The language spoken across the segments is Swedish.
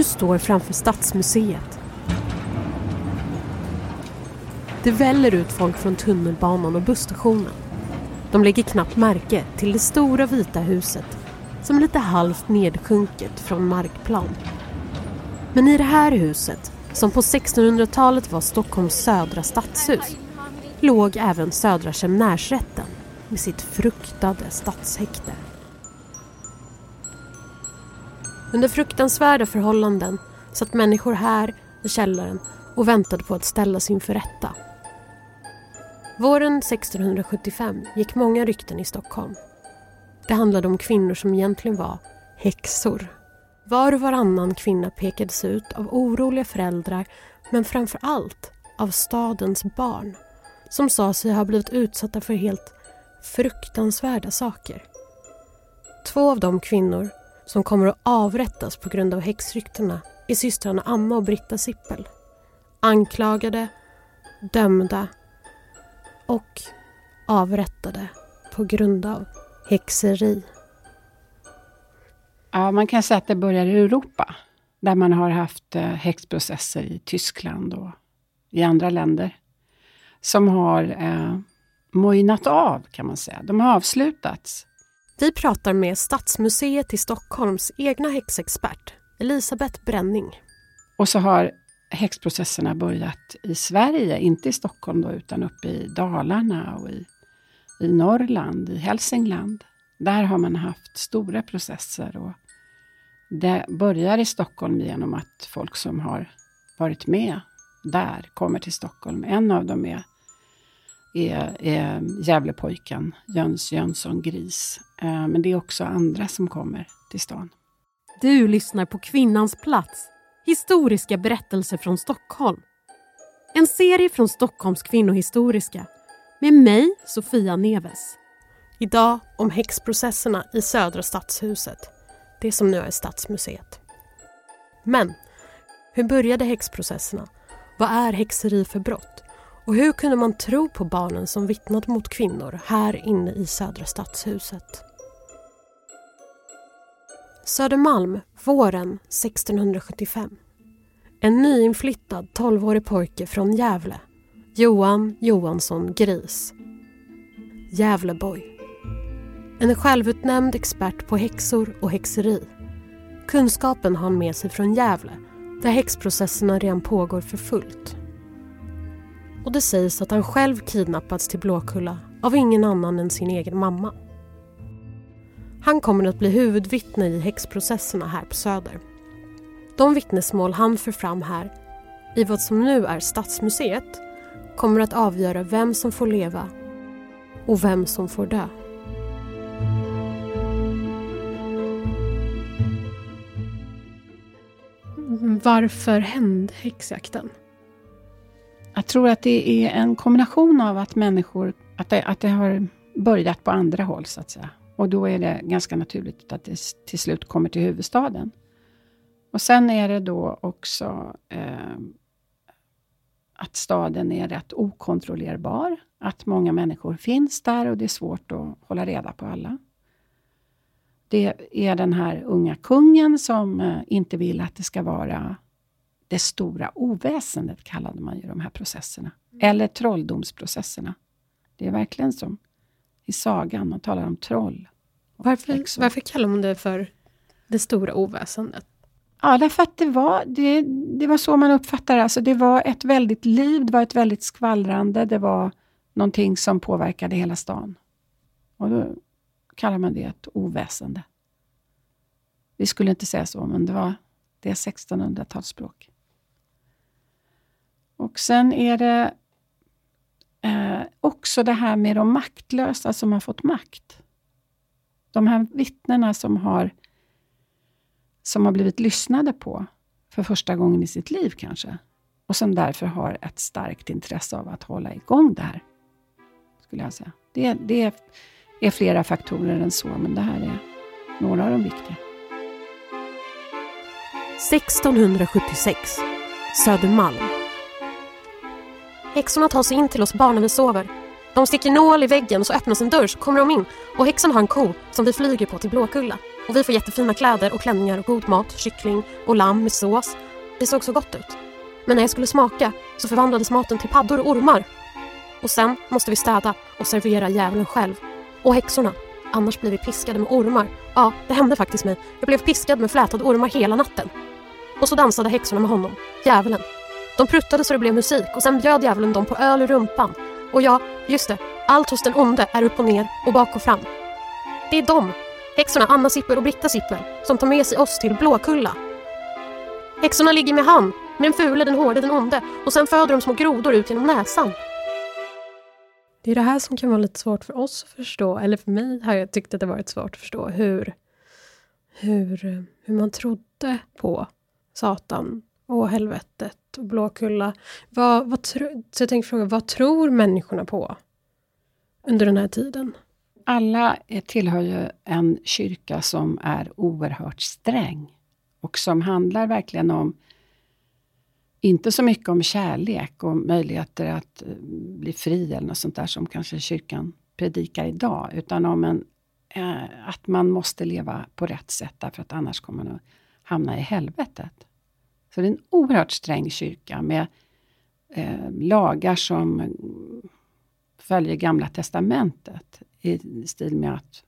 Du står framför Stadsmuseet. Det väller ut folk från tunnelbanan och busstationen. De lägger knappt märke till det stora vita huset som är lite halvt nedsjunket från markplan. Men i det här huset, som på 1600-talet var Stockholms södra stadshus, låg även Södra Kemnärsrätten med sitt fruktade stadshäkte. Under fruktansvärda förhållanden satt människor här i källaren och väntade på att ställas inför rätta. Våren 1675 gick många rykten i Stockholm. Det handlade om kvinnor som egentligen var häxor. Var och varannan kvinna pekades ut av oroliga föräldrar men framför allt av stadens barn som sa sig ha blivit utsatta för helt fruktansvärda saker. Två av de kvinnor som kommer att avrättas på grund av häxryktena är systrarna Anna och Britta Sippel. Anklagade, dömda och avrättade på grund av häxeri. Ja, man kan säga att det börjar i Europa, där man har haft eh, häxprocesser i Tyskland och i andra länder, som har eh, mojnat av, kan man säga. De har avslutats. Vi pratar med Stadsmuseet i Stockholms egna häxexpert, Elisabeth Bränning. Och så har häxprocesserna börjat i Sverige, inte i Stockholm då, utan uppe i Dalarna och i, i Norrland, i Hälsingland. Där har man haft stora processer och det börjar i Stockholm genom att folk som har varit med där kommer till Stockholm. En av dem är, är, är Gävlepojken, Jöns Jönsson Gris. Eh, men det är också andra som kommer till stan. Du lyssnar på Kvinnans plats, historiska berättelser från Stockholm. En serie från Stockholms kvinnohistoriska med mig, Sofia Neves. Idag om häxprocesserna i Södra Stadshuset, det som nu är Stadsmuseet. Men hur började häxprocesserna? Vad är häxeri för brott? Och hur kunde man tro på barnen som vittnat mot kvinnor här inne i Södra Stadshuset? Södermalm, våren 1675. En nyinflyttad 12-årig pojke från Gävle, Johan Johansson Gris. Gävleboy. En självutnämnd expert på häxor och häxeri. Kunskapen har han med sig från Gävle där häxprocesserna redan pågår för fullt. Och det sägs att han själv kidnappats till Blåkulla av ingen annan än sin egen mamma. Han kommer att bli huvudvittne i häxprocesserna här på Söder. De vittnesmål han för fram här, i vad som nu är Stadsmuseet, kommer att avgöra vem som får leva och vem som får dö. Varför hände häxjakten? Jag tror att det är en kombination av att människor, att det, att det har börjat på andra håll så att säga. Och då är det ganska naturligt att det till slut kommer till huvudstaden. Och sen är det då också eh, att staden är rätt okontrollerbar. Att många människor finns där och det är svårt att hålla reda på alla. Det är den här unga kungen som eh, inte vill att det ska vara det stora oväsendet, kallade man ju de här processerna. Mm. Eller trolldomsprocesserna. Det är verkligen som i sagan, man talar om troll. Varför, varför kallar man det för det stora oväsendet? Ja, därför att det var, det, det var så man uppfattade det. Alltså det var ett väldigt liv, det var ett väldigt skvallrande, det var någonting som påverkade hela stan. Och då kallar man det ett oväsende. Vi skulle inte säga så, men det var det 1600-talsspråk. Och sen är det eh, också det här med de maktlösa som har fått makt. De här vittnena som har, som har blivit lyssnade på för första gången i sitt liv kanske. Och som därför har ett starkt intresse av att hålla igång det här. Skulle jag säga. Det, det är flera faktorer än så, men det här är några av de viktiga. 1676. Södermalm. Häxorna tar sig in till oss barn när vi sover. De sticker nål i väggen och så öppnas en dörr så kommer de in och häxan har en ko som vi flyger på till Blåkulla. Och vi får jättefina kläder och klänningar och god mat, kyckling och lamm med sås. Det såg så gott ut. Men när jag skulle smaka så förvandlades maten till paddor och ormar. Och sen måste vi städa och servera djävulen själv. Och häxorna. Annars blir vi piskade med ormar. Ja, det hände faktiskt mig. Jag blev piskad med flätade ormar hela natten. Och så dansade häxorna med honom, djävulen. De pruttade så det blev musik och sen bjöd djävulen dem på öl i rumpan. Och ja, just det, allt hos den onde är upp och ner och bak och fram. Det är de, häxorna Anna Sipper och Britta Sipper, som tar med sig oss till Blåkulla. Häxorna ligger med han, med den fule, den hårde, den onde och sen föder de små grodor ut genom näsan. Det är det här som kan vara lite svårt för oss att förstå, eller för mig har jag tyckt att det varit svårt att förstå hur, hur, hur man trodde på Satan och helvetet och Blåkulla. Vad, vad tro, så jag tänkte fråga, vad tror människorna på under den här tiden? Alla tillhör ju en kyrka som är oerhört sträng och som handlar verkligen om inte så mycket om kärlek och möjligheter att eh, bli fri eller något sånt där som kanske kyrkan predikar idag, utan om en, eh, att man måste leva på rätt sätt därför att annars kommer man att hamna i helvetet. Så det är en oerhört sträng kyrka med eh, lagar som följer Gamla Testamentet i stil med att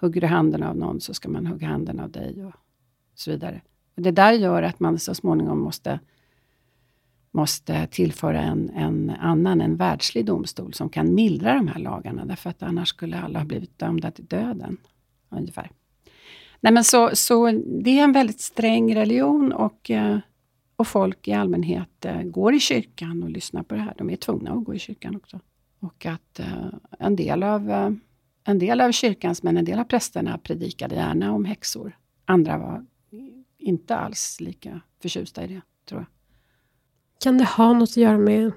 hugger du handen av någon så ska man hugga handen av dig och så vidare. Och det där gör att man så småningom måste, måste tillföra en, en annan, en världslig domstol som kan mildra de här lagarna, därför att annars skulle alla ha blivit dömda till döden. Ungefär. Nej, men så, så det är en väldigt sträng religion och, eh, och folk i allmänhet eh, går i kyrkan och lyssnar på det här. De är tvungna att gå i kyrkan också. Och att eh, en del av en del av kyrkans, men en del av prästerna predikade gärna om häxor. Andra var inte alls lika förtjusta i det, tror jag. Kan det ha något att göra med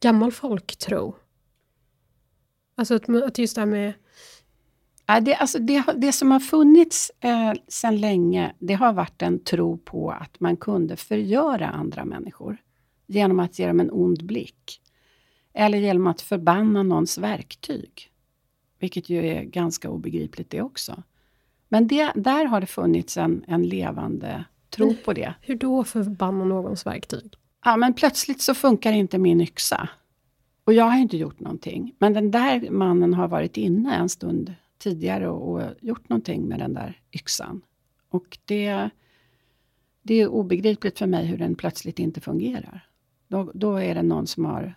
gammal folktro? Alltså att, att just det här med det, alltså det, det som har funnits eh, sedan länge, det har varit en tro på att man kunde förgöra andra människor genom att ge dem en ond blick. Eller genom att förbanna någons verktyg. Vilket ju är ganska obegripligt det också. Men det, där har det funnits en, en levande tro på det. Hur då förbanna någons verktyg? Ja, men plötsligt så funkar inte min yxa. Och jag har inte gjort någonting. Men den där mannen har varit inne en stund tidigare och, och gjort någonting med den där yxan. Och det, det är obegripligt för mig hur den plötsligt inte fungerar. Då, då är det någon som har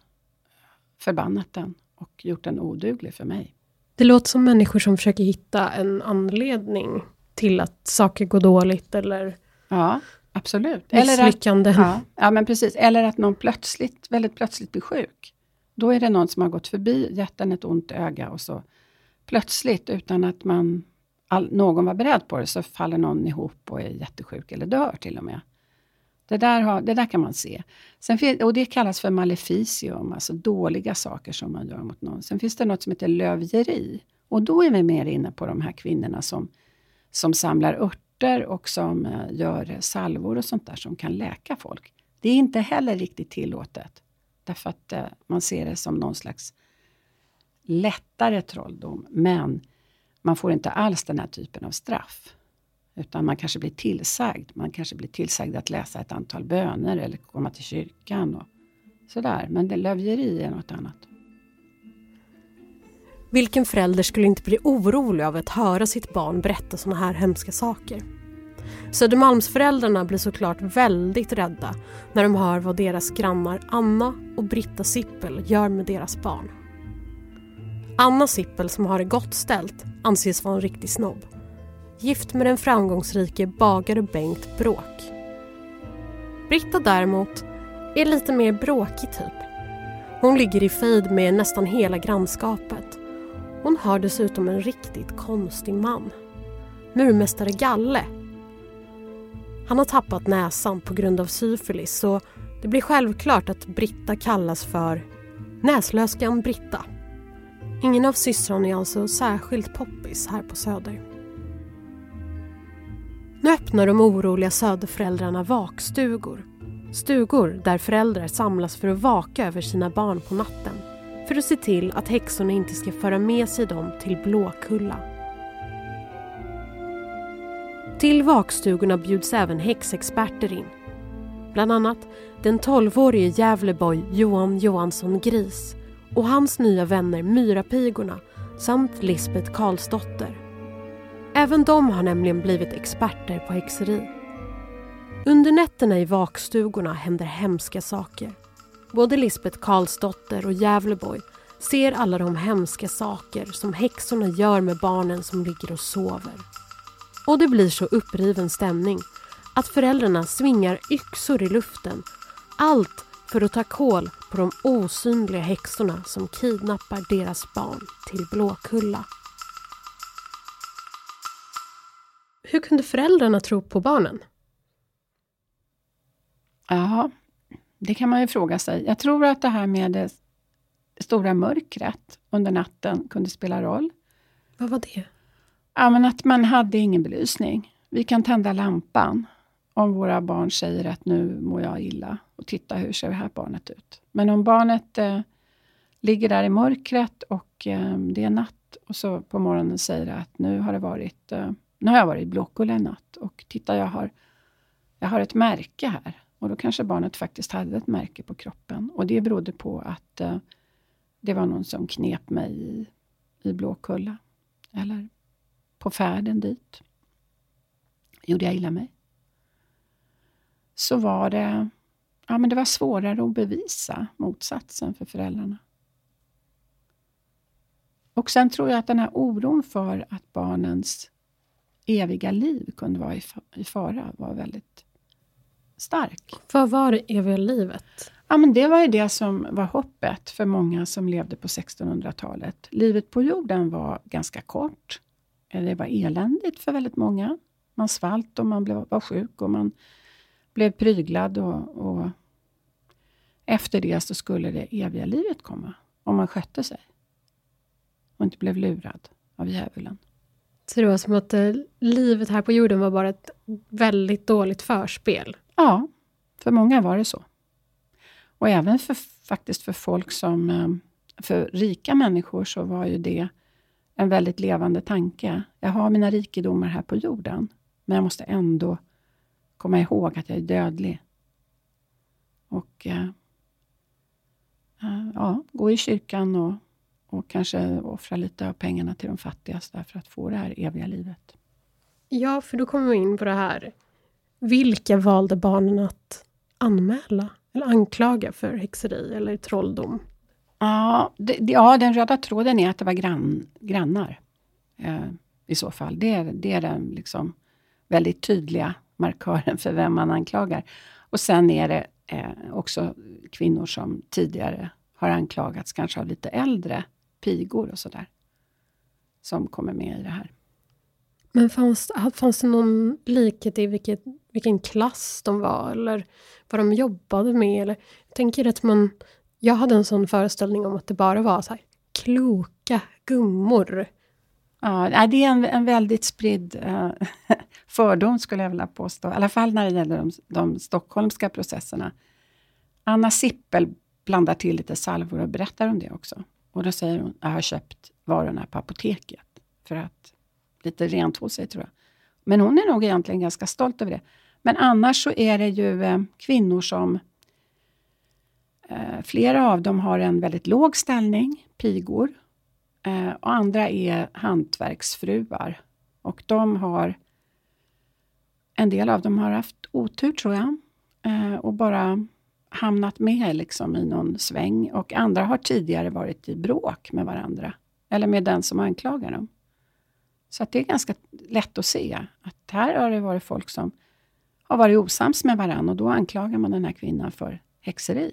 förbannat den och gjort den oduglig för mig. Det låter som människor som försöker hitta en anledning till att saker går dåligt eller Ja, absolut. Misslyckanden. Eller att, ja, ja, men precis. Eller att någon plötsligt, väldigt plötsligt blir sjuk. Då är det någon som har gått förbi, gett den ett ont öga och så plötsligt, utan att man, all, någon var beredd på det, så faller någon ihop och är jättesjuk eller dör till och med. Det där, har, det där kan man se. Sen, och det kallas för maleficium, alltså dåliga saker som man gör mot någon. Sen finns det något som heter lövgeri. Och då är vi mer inne på de här kvinnorna som, som samlar örter och som eh, gör salvor och sånt där som kan läka folk. Det är inte heller riktigt tillåtet. Därför att eh, man ser det som någon slags lättare trolldom. Men man får inte alls den här typen av straff. Utan man kanske blir tillsagd. Man kanske blir tillsagd att läsa ett antal böner eller komma till kyrkan. Och sådär. Men det lövgeri är något annat. Vilken förälder skulle inte bli orolig av att höra sitt barn berätta sådana här hemska saker? Södermalmsföräldrarna blir såklart väldigt rädda när de hör vad deras grannar Anna och Britta Sippel gör med deras barn. Anna Sippel som har det gott ställt anses vara en riktig snobb gift med den framgångsrike bagare Bengt Bråk. Britta däremot är lite mer bråkig typ. Hon ligger i fejd med nästan hela grannskapet. Hon har dessutom en riktigt konstig man. Murmästare Galle. Han har tappat näsan på grund av syfilis så det blir självklart att Britta kallas för Näslöskan Britta. Ingen av systrarna är alltså särskilt poppis här på Söder. Nu öppnar de oroliga söderföräldrarna vakstugor. Stugor där föräldrar samlas för att vaka över sina barn på natten för att se till att häxorna inte ska föra med sig dem till Blåkulla. Till vakstugorna bjuds även häxexperter in. Bland annat den 12-årige Gävleboy Johan Johansson Gris och hans nya vänner Myrapigorna samt Lisbeth Karlsdotter. Även de har nämligen blivit experter på häxeri. Under nätterna i vakstugorna händer hemska saker. Både Lisbeth Karlsdotter och Gävleborg ser alla de hemska saker som häxorna gör med barnen som ligger och sover. Och det blir så uppriven stämning att föräldrarna svingar yxor i luften. Allt för att ta koll på de osynliga häxorna som kidnappar deras barn till Blåkulla. Hur kunde föräldrarna tro på barnen? Ja, det kan man ju fråga sig. Jag tror att det här med det stora mörkret under natten kunde spela roll. Vad var det? Ja, men att man hade ingen belysning. Vi kan tända lampan om våra barn säger att nu mår jag illa och titta hur ser det här barnet ut. Men om barnet eh, ligger där i mörkret och eh, det är natt och så på morgonen säger att nu har det varit eh, nu har jag varit i Blåkulla i natt och titta jag har, jag har ett märke här. Och då kanske barnet faktiskt hade ett märke på kroppen. Och det berodde på att eh, det var någon som knep mig i, i Blåkulla. Eller på färden dit. Gjorde jag illa mig. Så var det, ja, men det var svårare att bevisa motsatsen för föräldrarna. Och sen tror jag att den här oron för att barnens eviga liv kunde vara i fara var väldigt stark. Vad var det eviga livet? Ja, men det var ju det som var hoppet för många som levde på 1600-talet. Livet på jorden var ganska kort. Det var eländigt för väldigt många. Man svalt och man blev, var sjuk och man blev pryglad. Och, och efter det så skulle det eviga livet komma, om man skötte sig och inte blev lurad av djävulen. Så det var som att eh, livet här på jorden var bara ett väldigt dåligt förspel? Ja, för många var det så. Och även för, faktiskt för folk som... Eh, för rika människor så var ju det en väldigt levande tanke. Jag har mina rikedomar här på jorden, men jag måste ändå komma ihåg att jag är dödlig. Och eh, ja, gå i kyrkan och och kanske offra lite av pengarna till de fattigaste för att få det här eviga livet. Ja, för då kommer vi in på det här. Vilka valde barnen att anmäla eller anklaga för häxeri eller trolldom? Ja, det, ja den röda tråden är att det var grann, grannar. Eh, I så fall. Det det är den liksom väldigt tydliga markören för vem man anklagar. Och sen är det eh, också kvinnor som tidigare har anklagats, kanske av lite äldre pigor och sådär. Som kommer med i det här. Men fanns, fanns det någon likhet i vilket, vilken klass de var eller vad de jobbade med? Eller, jag tänker att man... Jag hade en sån föreställning om att det bara var så här, kloka gummor. Ja, det är en, en väldigt spridd eh, fördom, skulle jag vilja påstå. I alla fall när det gäller de, de stockholmska processerna. Anna Sippel blandar till lite salvor och berättar om det också. Och då säger hon, jag har köpt varorna på apoteket för att lite rentvå sig tror jag. Men hon är nog egentligen ganska stolt över det. Men annars så är det ju eh, kvinnor som eh, Flera av dem har en väldigt låg ställning, pigor. Eh, och andra är hantverksfruar. Och de har En del av dem har haft otur tror jag. Eh, och bara hamnat med liksom i någon sväng och andra har tidigare varit i bråk med varandra. Eller med den som anklagar dem. Så att det är ganska lätt att se att här har det varit folk som har varit osams med varandra och då anklagar man den här kvinnan för häxeri.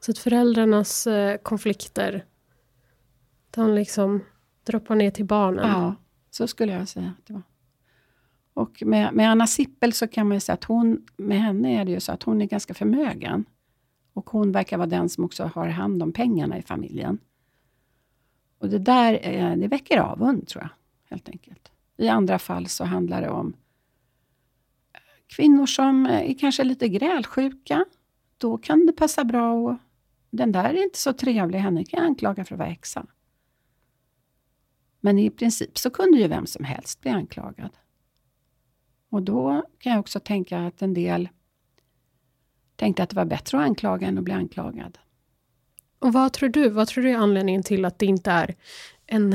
Så att föräldrarnas eh, konflikter, de liksom droppar ner till barnen? Ja, så skulle jag säga att det var. Och med, med Anna Sippel så kan man ju säga att hon, med henne är det ju så att hon är ganska förmögen. Och hon verkar vara den som också har hand om pengarna i familjen. Och det där eh, det väcker avund, tror jag, helt enkelt. I andra fall så handlar det om eh, kvinnor som eh, är kanske lite grälsjuka. Då kan det passa bra och den där är inte så trevlig, henne kan jag anklaga för att vara häxa. Men i princip så kunde ju vem som helst bli anklagad. Och då kan jag också tänka att en del tänkte att det var bättre att anklaga än att bli anklagad. Och vad tror du? Vad tror du är anledningen till att det inte är en,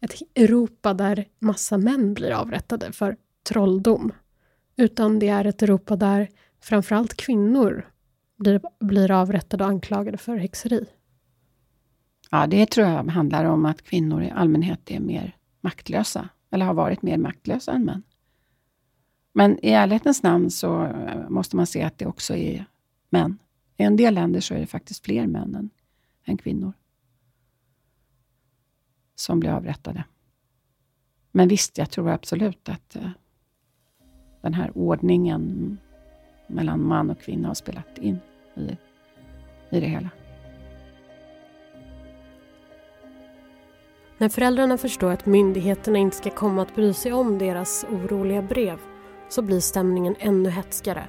ett Europa där massa män blir avrättade för trolldom? Utan det är ett Europa där framförallt kvinnor blir, blir avrättade och anklagade för häxeri. Ja, det tror jag handlar om att kvinnor i allmänhet är mer maktlösa, eller har varit mer maktlösa än män. Men i ärlighetens namn så eh, måste man se att det också är män. I en del länder så är det faktiskt fler män än, än kvinnor som blir avrättade. Men visst, jag tror absolut att eh, den här ordningen mellan man och kvinna har spelat in i, i det hela. När föräldrarna förstår att myndigheterna inte ska komma att bry sig om deras oroliga brev så blir stämningen ännu hetskare.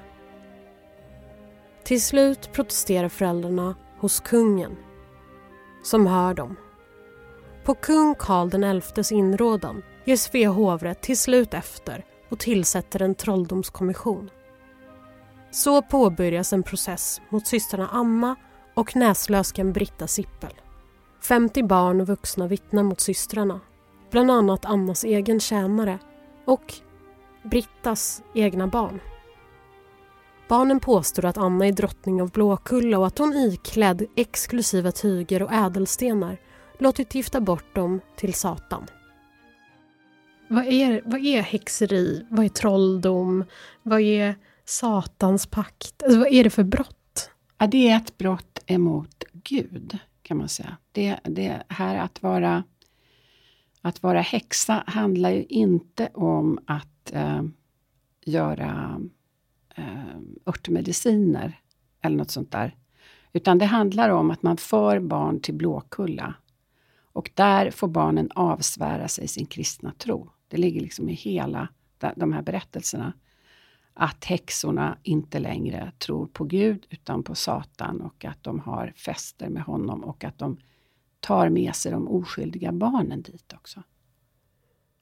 Till slut protesterar föräldrarna hos kungen, som hör dem. På kung Karl XIs inrådan ger Svea hovrätt till slut efter och tillsätter en trolldomskommission. Så påbörjas en process mot systrarna Amma och näslöskan Britta Sippel. 50 barn och vuxna vittnar mot systrarna. Bland annat Annas egen tjänare och Brittas egna barn. Barnen påstår att Anna är drottning av Blåkulla och att hon iklädd exklusiva tyger och ädelstenar låtit gifta bort dem till Satan. Vad är, vad är häxeri? Vad är trolldom? Vad är Satans pakt? Alltså, vad är det för brott? Ja, det är ett brott emot Gud, kan man säga. Det, det här att vara, att vara häxa handlar ju inte om att eh, göra eh, örtmediciner eller något sånt där. Utan det handlar om att man för barn till Blåkulla. Och där får barnen avsvära sig sin kristna tro. Det ligger liksom i hela de här berättelserna. Att häxorna inte längre tror på Gud utan på Satan och att de har fester med honom och att de tar med sig de oskyldiga barnen dit också.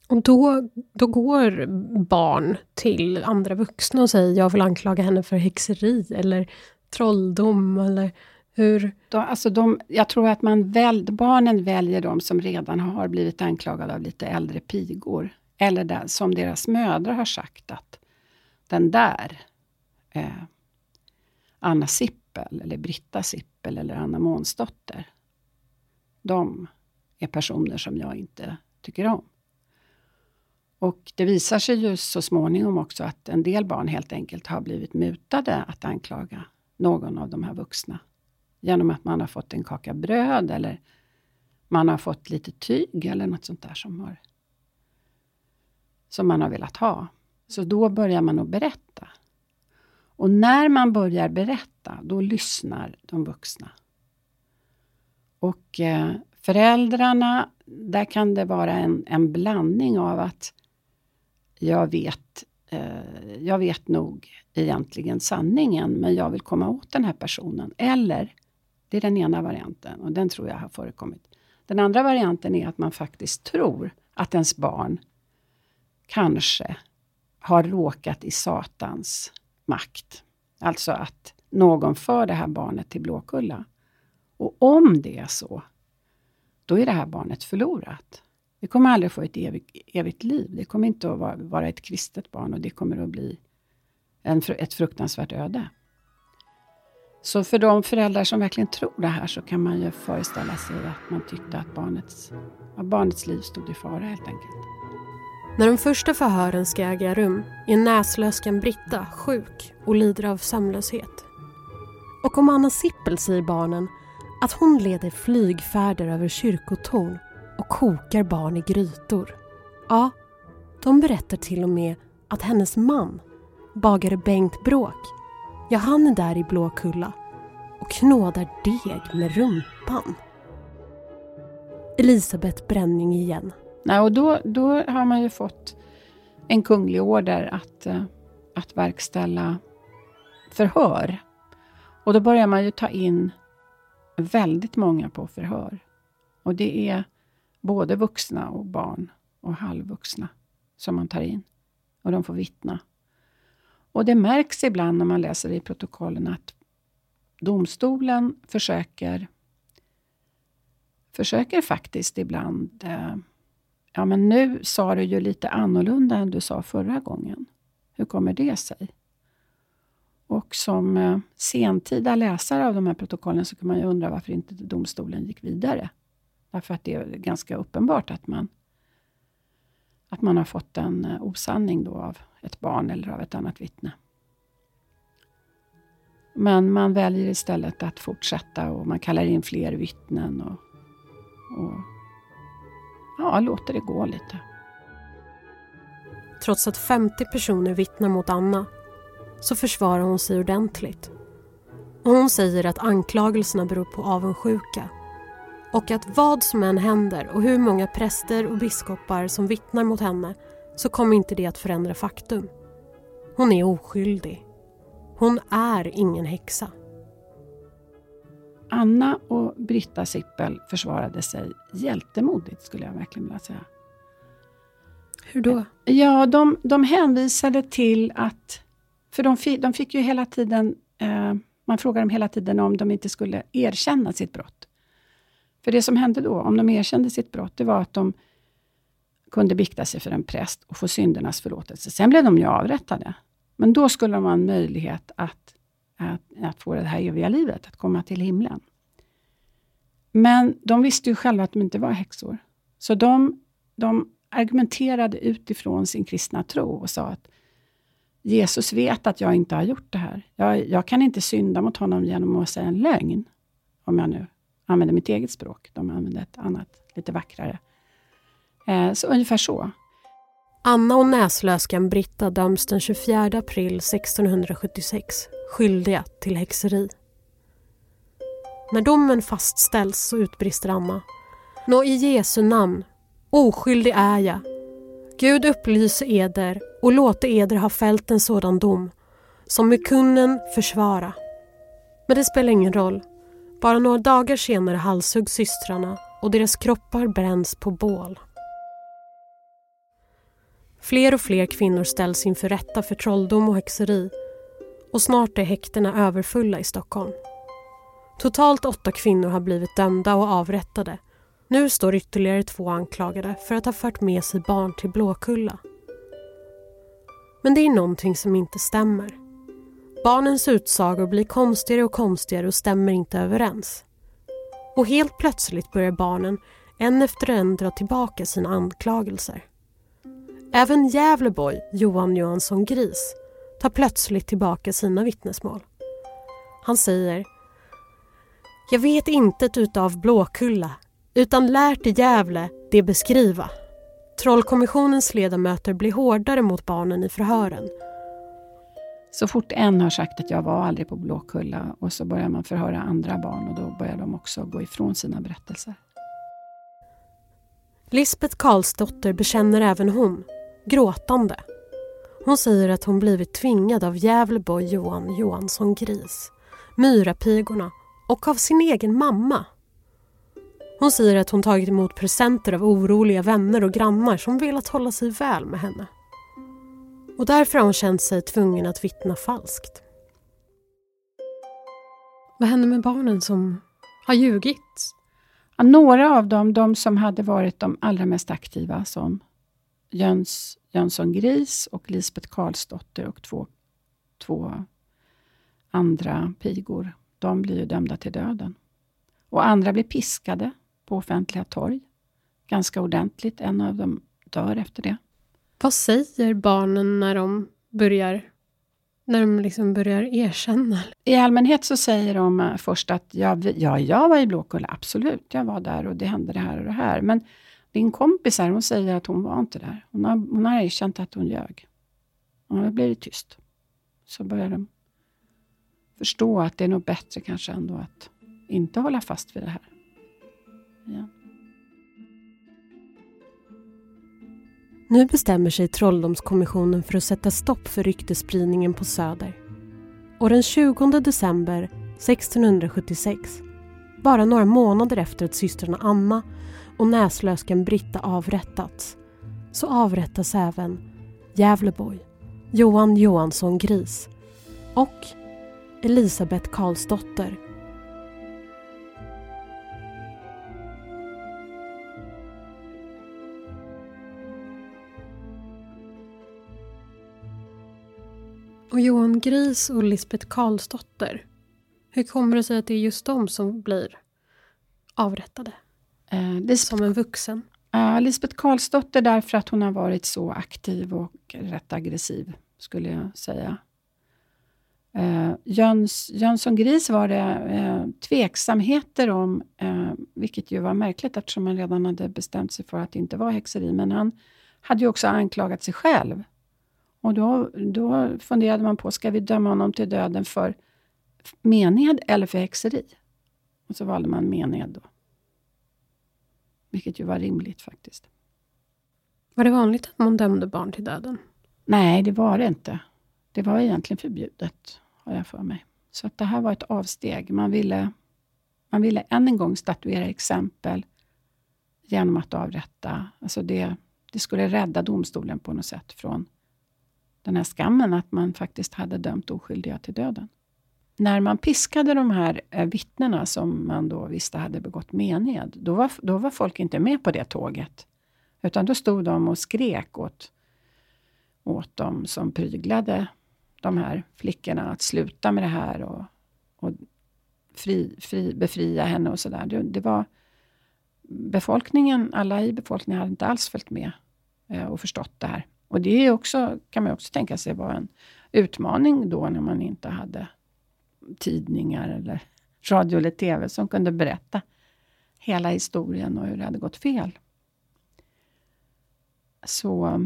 Och då, då går barn till andra vuxna och säger jag vill anklaga henne för häxeri eller trolldom eller hur? Då, alltså de, jag tror att man väl, barnen väljer de som redan har blivit anklagade av lite äldre pigor. Eller där, som deras mödrar har sagt att den där eh, Anna Sippel, eller Britta Sippel eller Anna Månsdotter. De är personer som jag inte tycker om. Och det visar sig ju så småningom också att en del barn helt enkelt har blivit mutade att anklaga någon av de här vuxna. Genom att man har fått en kaka bröd eller man har fått lite tyg eller något sånt där som, har, som man har velat ha. Så då börjar man att berätta. Och när man börjar berätta, då lyssnar de vuxna. Och eh, föräldrarna, där kan det vara en, en blandning av att jag vet, eh, jag vet nog egentligen sanningen, men jag vill komma åt den här personen. Eller, det är den ena varianten och den tror jag har förekommit. Den andra varianten är att man faktiskt tror att ens barn kanske har råkat i Satans makt. Alltså att någon för det här barnet till Blåkulla. Och om det är så, då är det här barnet förlorat. Det kommer aldrig få ett evigt, evigt liv. Det kommer inte att vara, ett kristet barn och det kommer att bli en, ett fruktansvärt öde. Så för de föräldrar som verkligen tror det här så kan man ju föreställa sig att man tyckte att barnets, att barnets liv stod i fara helt enkelt. När de första förhören ska äga rum är näslöskan Britta sjuk och lider av sömnlöshet. Och om Anna Sippel säger barnen att hon leder flygfärder över kyrkotorn och kokar barn i grytor. Ja, de berättar till och med att hennes man, bagare Bengt Bråk, ja han är där i Blåkulla och knådar deg med rumpan. Elisabeth Bränning igen. Nej, och då, då har man ju fått en kunglig order att, eh, att verkställa förhör. Och då börjar man ju ta in väldigt många på förhör. Och det är både vuxna och barn och halvvuxna som man tar in. Och de får vittna Och det märks ibland när man läser i protokollen att domstolen försöker försöker faktiskt ibland eh, Ja, men nu sa du ju lite annorlunda än du sa förra gången. Hur kommer det sig? Och som eh, sentida läsare av de här protokollen så kan man ju undra varför inte domstolen gick vidare. Därför att det är ganska uppenbart att man, att man har fått en eh, osanning då av ett barn eller av ett annat vittne. Men man väljer istället att fortsätta och man kallar in fler vittnen och, och ja, låter det gå lite. Trots att 50 personer vittnar mot Anna så försvarar hon sig ordentligt. Och hon säger att anklagelserna beror på avundsjuka och att vad som än händer och hur många präster och biskopar som vittnar mot henne så kommer inte det att förändra faktum. Hon är oskyldig. Hon är ingen häxa. Anna och Britta Sippel försvarade sig hjältemodigt, skulle jag verkligen vilja säga. Hur då? Ja, de, de hänvisade till att... För de, de fick ju hela tiden... Eh, man frågade dem hela tiden om de inte skulle erkänna sitt brott. För det som hände då, om de erkände sitt brott, det var att de kunde bikta sig för en präst och få syndernas förlåtelse. Sen blev de ju avrättade. Men då skulle de ha en möjlighet att att, att få det här eviga livet, att komma till himlen. Men de visste ju själva att de inte var häxor. Så de, de argumenterade utifrån sin kristna tro och sa att Jesus vet att jag inte har gjort det här. Jag, jag kan inte synda mot honom genom att säga en lögn. Om jag nu använder mitt eget språk. De använde ett annat, lite vackrare. Eh, så ungefär så. Anna och näslöskan Britta döms den 24 april 1676 skyldiga till häxeri. När domen fastställs så utbrister Anna. Nå i Jesu namn, oskyldig är jag. Gud upplyser eder och låter eder ha fällt en sådan dom som med kunnen försvara. Men det spelar ingen roll. Bara några dagar senare halshuggs systrarna och deras kroppar bränns på bål. Fler och fler kvinnor ställs inför rätta för trolldom och häxeri och snart är häktena överfulla i Stockholm. Totalt åtta kvinnor har blivit dömda och avrättade. Nu står ytterligare två anklagade för att ha fört med sig barn till Blåkulla. Men det är någonting som inte stämmer. Barnens utsagor blir konstigare och konstigare och stämmer inte överens. Och helt plötsligt börjar barnen en efter en dra tillbaka sina anklagelser. Även Gävleboy, Johan Johansson Gris, tar plötsligt tillbaka sina vittnesmål. Han säger Jag vet intet utav Blåkulla utan lärt i Gävle det beskriva. Trollkommissionens ledamöter blir hårdare mot barnen i förhören. Så fort en har sagt att jag var aldrig på Blåkulla och så börjar man förhöra andra barn och då börjar de också gå ifrån sina berättelser. Lisbeth Karlsdotter bekänner även hon, gråtande, hon säger att hon blivit tvingad av Gävleboy Johan Johansson Gris, Myrapigorna och av sin egen mamma. Hon säger att hon tagit emot presenter av oroliga vänner och grannar som velat hålla sig väl med henne. Och därför har hon känt sig tvungen att vittna falskt. Vad händer med barnen som har ljugit? Ja, några av dem, de som hade varit de allra mest aktiva, som Jöns Jönsson Gris och Lisbeth Karlsdotter och två, två andra pigor. De blir ju dömda till döden. Och andra blir piskade på offentliga torg. Ganska ordentligt. En av dem dör efter det. Vad säger barnen när de börjar när de liksom börjar erkänna? I allmänhet så säger de eh, först att ja, ja, jag var i Blåkulla, absolut, jag var där och det hände det här och det här. Men din kompis här, hon säger att hon var inte där. Hon har, hon har erkänt att hon ljög. Och då blir det tyst. Så börjar de förstå att det är nog bättre kanske ändå att inte hålla fast vid det här. Ja. Nu bestämmer sig Trolldomskommissionen för att sätta stopp för ryktespridningen på Söder. Och den 20 december 1676, bara några månader efter att systrarna Anna och näslösken Britta avrättats så avrättas även Gävleboy, Johan Johansson Gris och Elisabeth Karlsdotter. Och Johan Gris och Lisbeth Karlsdotter, hur kommer det sig att det är just de som blir avrättade? Eh, som en vuxen? Ja, Lisbeth Karlsdotter därför att hon har varit så aktiv och rätt aggressiv, skulle jag säga. Eh, Jöns, Jönsson Gris var det eh, tveksamheter om, eh, vilket ju var märkligt eftersom han redan hade bestämt sig för att det inte var häxeri, men han hade ju också anklagat sig själv. Och då, då funderade man på, ska vi döma honom till döden för mened eller för häxeri? Och så valde man mened då. Vilket ju var rimligt faktiskt. Var det vanligt att man dömde barn till döden? Nej, det var det inte. Det var egentligen förbjudet, har jag för mig. Så att det här var ett avsteg. Man ville, man ville än en gång statuera exempel genom att avrätta. Alltså det, det skulle rädda domstolen på något sätt från den här skammen att man faktiskt hade dömt oskyldiga till döden. När man piskade de här eh, vittnena som man då visste hade begått mened, då var, då var folk inte med på det tåget. Utan då stod de och skrek åt, åt dem som pryglade de här flickorna att sluta med det här och, och fri, fri, befria henne och sådär. Det, det var befolkningen, alla i befolkningen hade inte alls följt med eh, och förstått det här. Och det är också, kan man också tänka sig var en utmaning då när man inte hade tidningar eller radio eller TV som kunde berätta hela historien och hur det hade gått fel. Så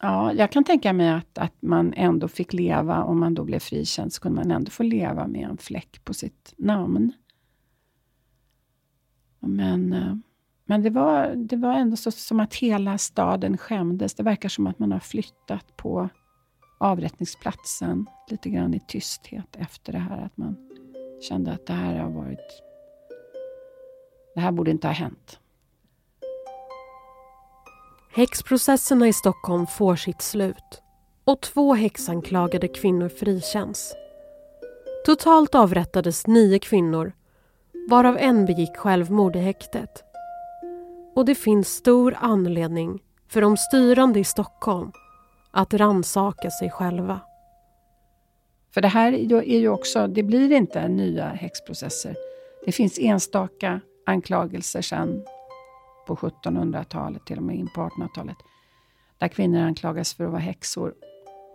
ja, jag kan tänka mig att, att man ändå fick leva, om man då blev frikänd, så kunde man ändå få leva med en fläck på sitt namn. Men, eh, men det, var, det var ändå så, som att hela staden skämdes. Det verkar som att man har flyttat på avrättningsplatsen lite grann i tysthet efter det här. Att man kände att det här har varit... Det här borde inte ha hänt. Häxprocesserna i Stockholm får sitt slut och två häxanklagade kvinnor frikänns. Totalt avrättades nio kvinnor varav en begick självmord i häktet. Och det finns stor anledning för de styrande i Stockholm att ransaka sig själva. För det här är ju också, det blir inte nya häxprocesser. Det finns enstaka anklagelser sen på 1700-talet, till och med in på 1800-talet, där kvinnor anklagas för att vara häxor.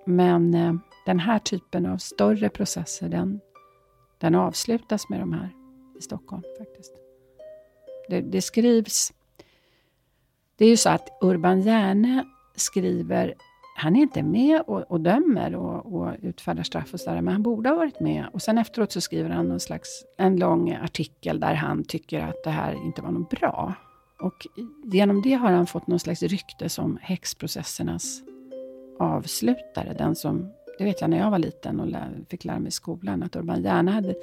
Men eh, den här typen av större processer, den, den avslutas med de här i Stockholm faktiskt. Det, det skrivs... Det är ju så att Urban Järne skriver han är inte med och, och dömer och, och utfärdar straff och sådär, men han borde ha varit med. Och sen efteråt så skriver han någon slags, en lång artikel där han tycker att det här inte var något bra. Och genom det har han fått någon slags rykte som häxprocessernas avslutare. Den som, det vet jag när jag var liten och lär, fick lära mig i skolan, att Urban gärna hade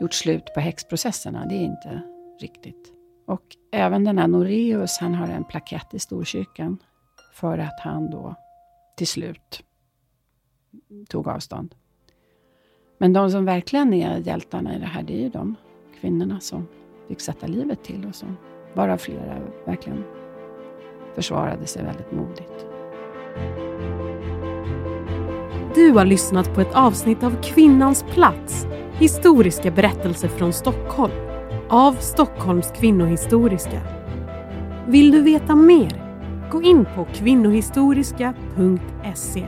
gjort slut på häxprocesserna. Det är inte riktigt. Och även den här Noreus, han har en plakett i Storkyrkan för att han då till slut tog avstånd. Men de som verkligen är hjältarna i det här, det är ju de kvinnorna som fick sätta livet till och som, bara flera, verkligen försvarade sig väldigt modigt. Du har lyssnat på ett avsnitt av Kvinnans plats, historiska berättelser från Stockholm, av Stockholms kvinnohistoriska. Vill du veta mer? Gå in på kvinnohistoriska.se.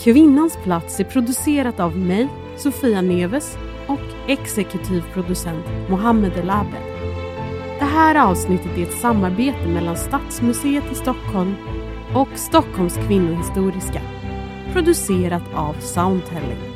Kvinnans plats är producerat av mig, Sofia Neves och exekutiv producent Mohammed El Abed. Det här avsnittet är ett samarbete mellan Stadsmuseet i Stockholm och Stockholms kvinnohistoriska. Producerat av Soundtelling.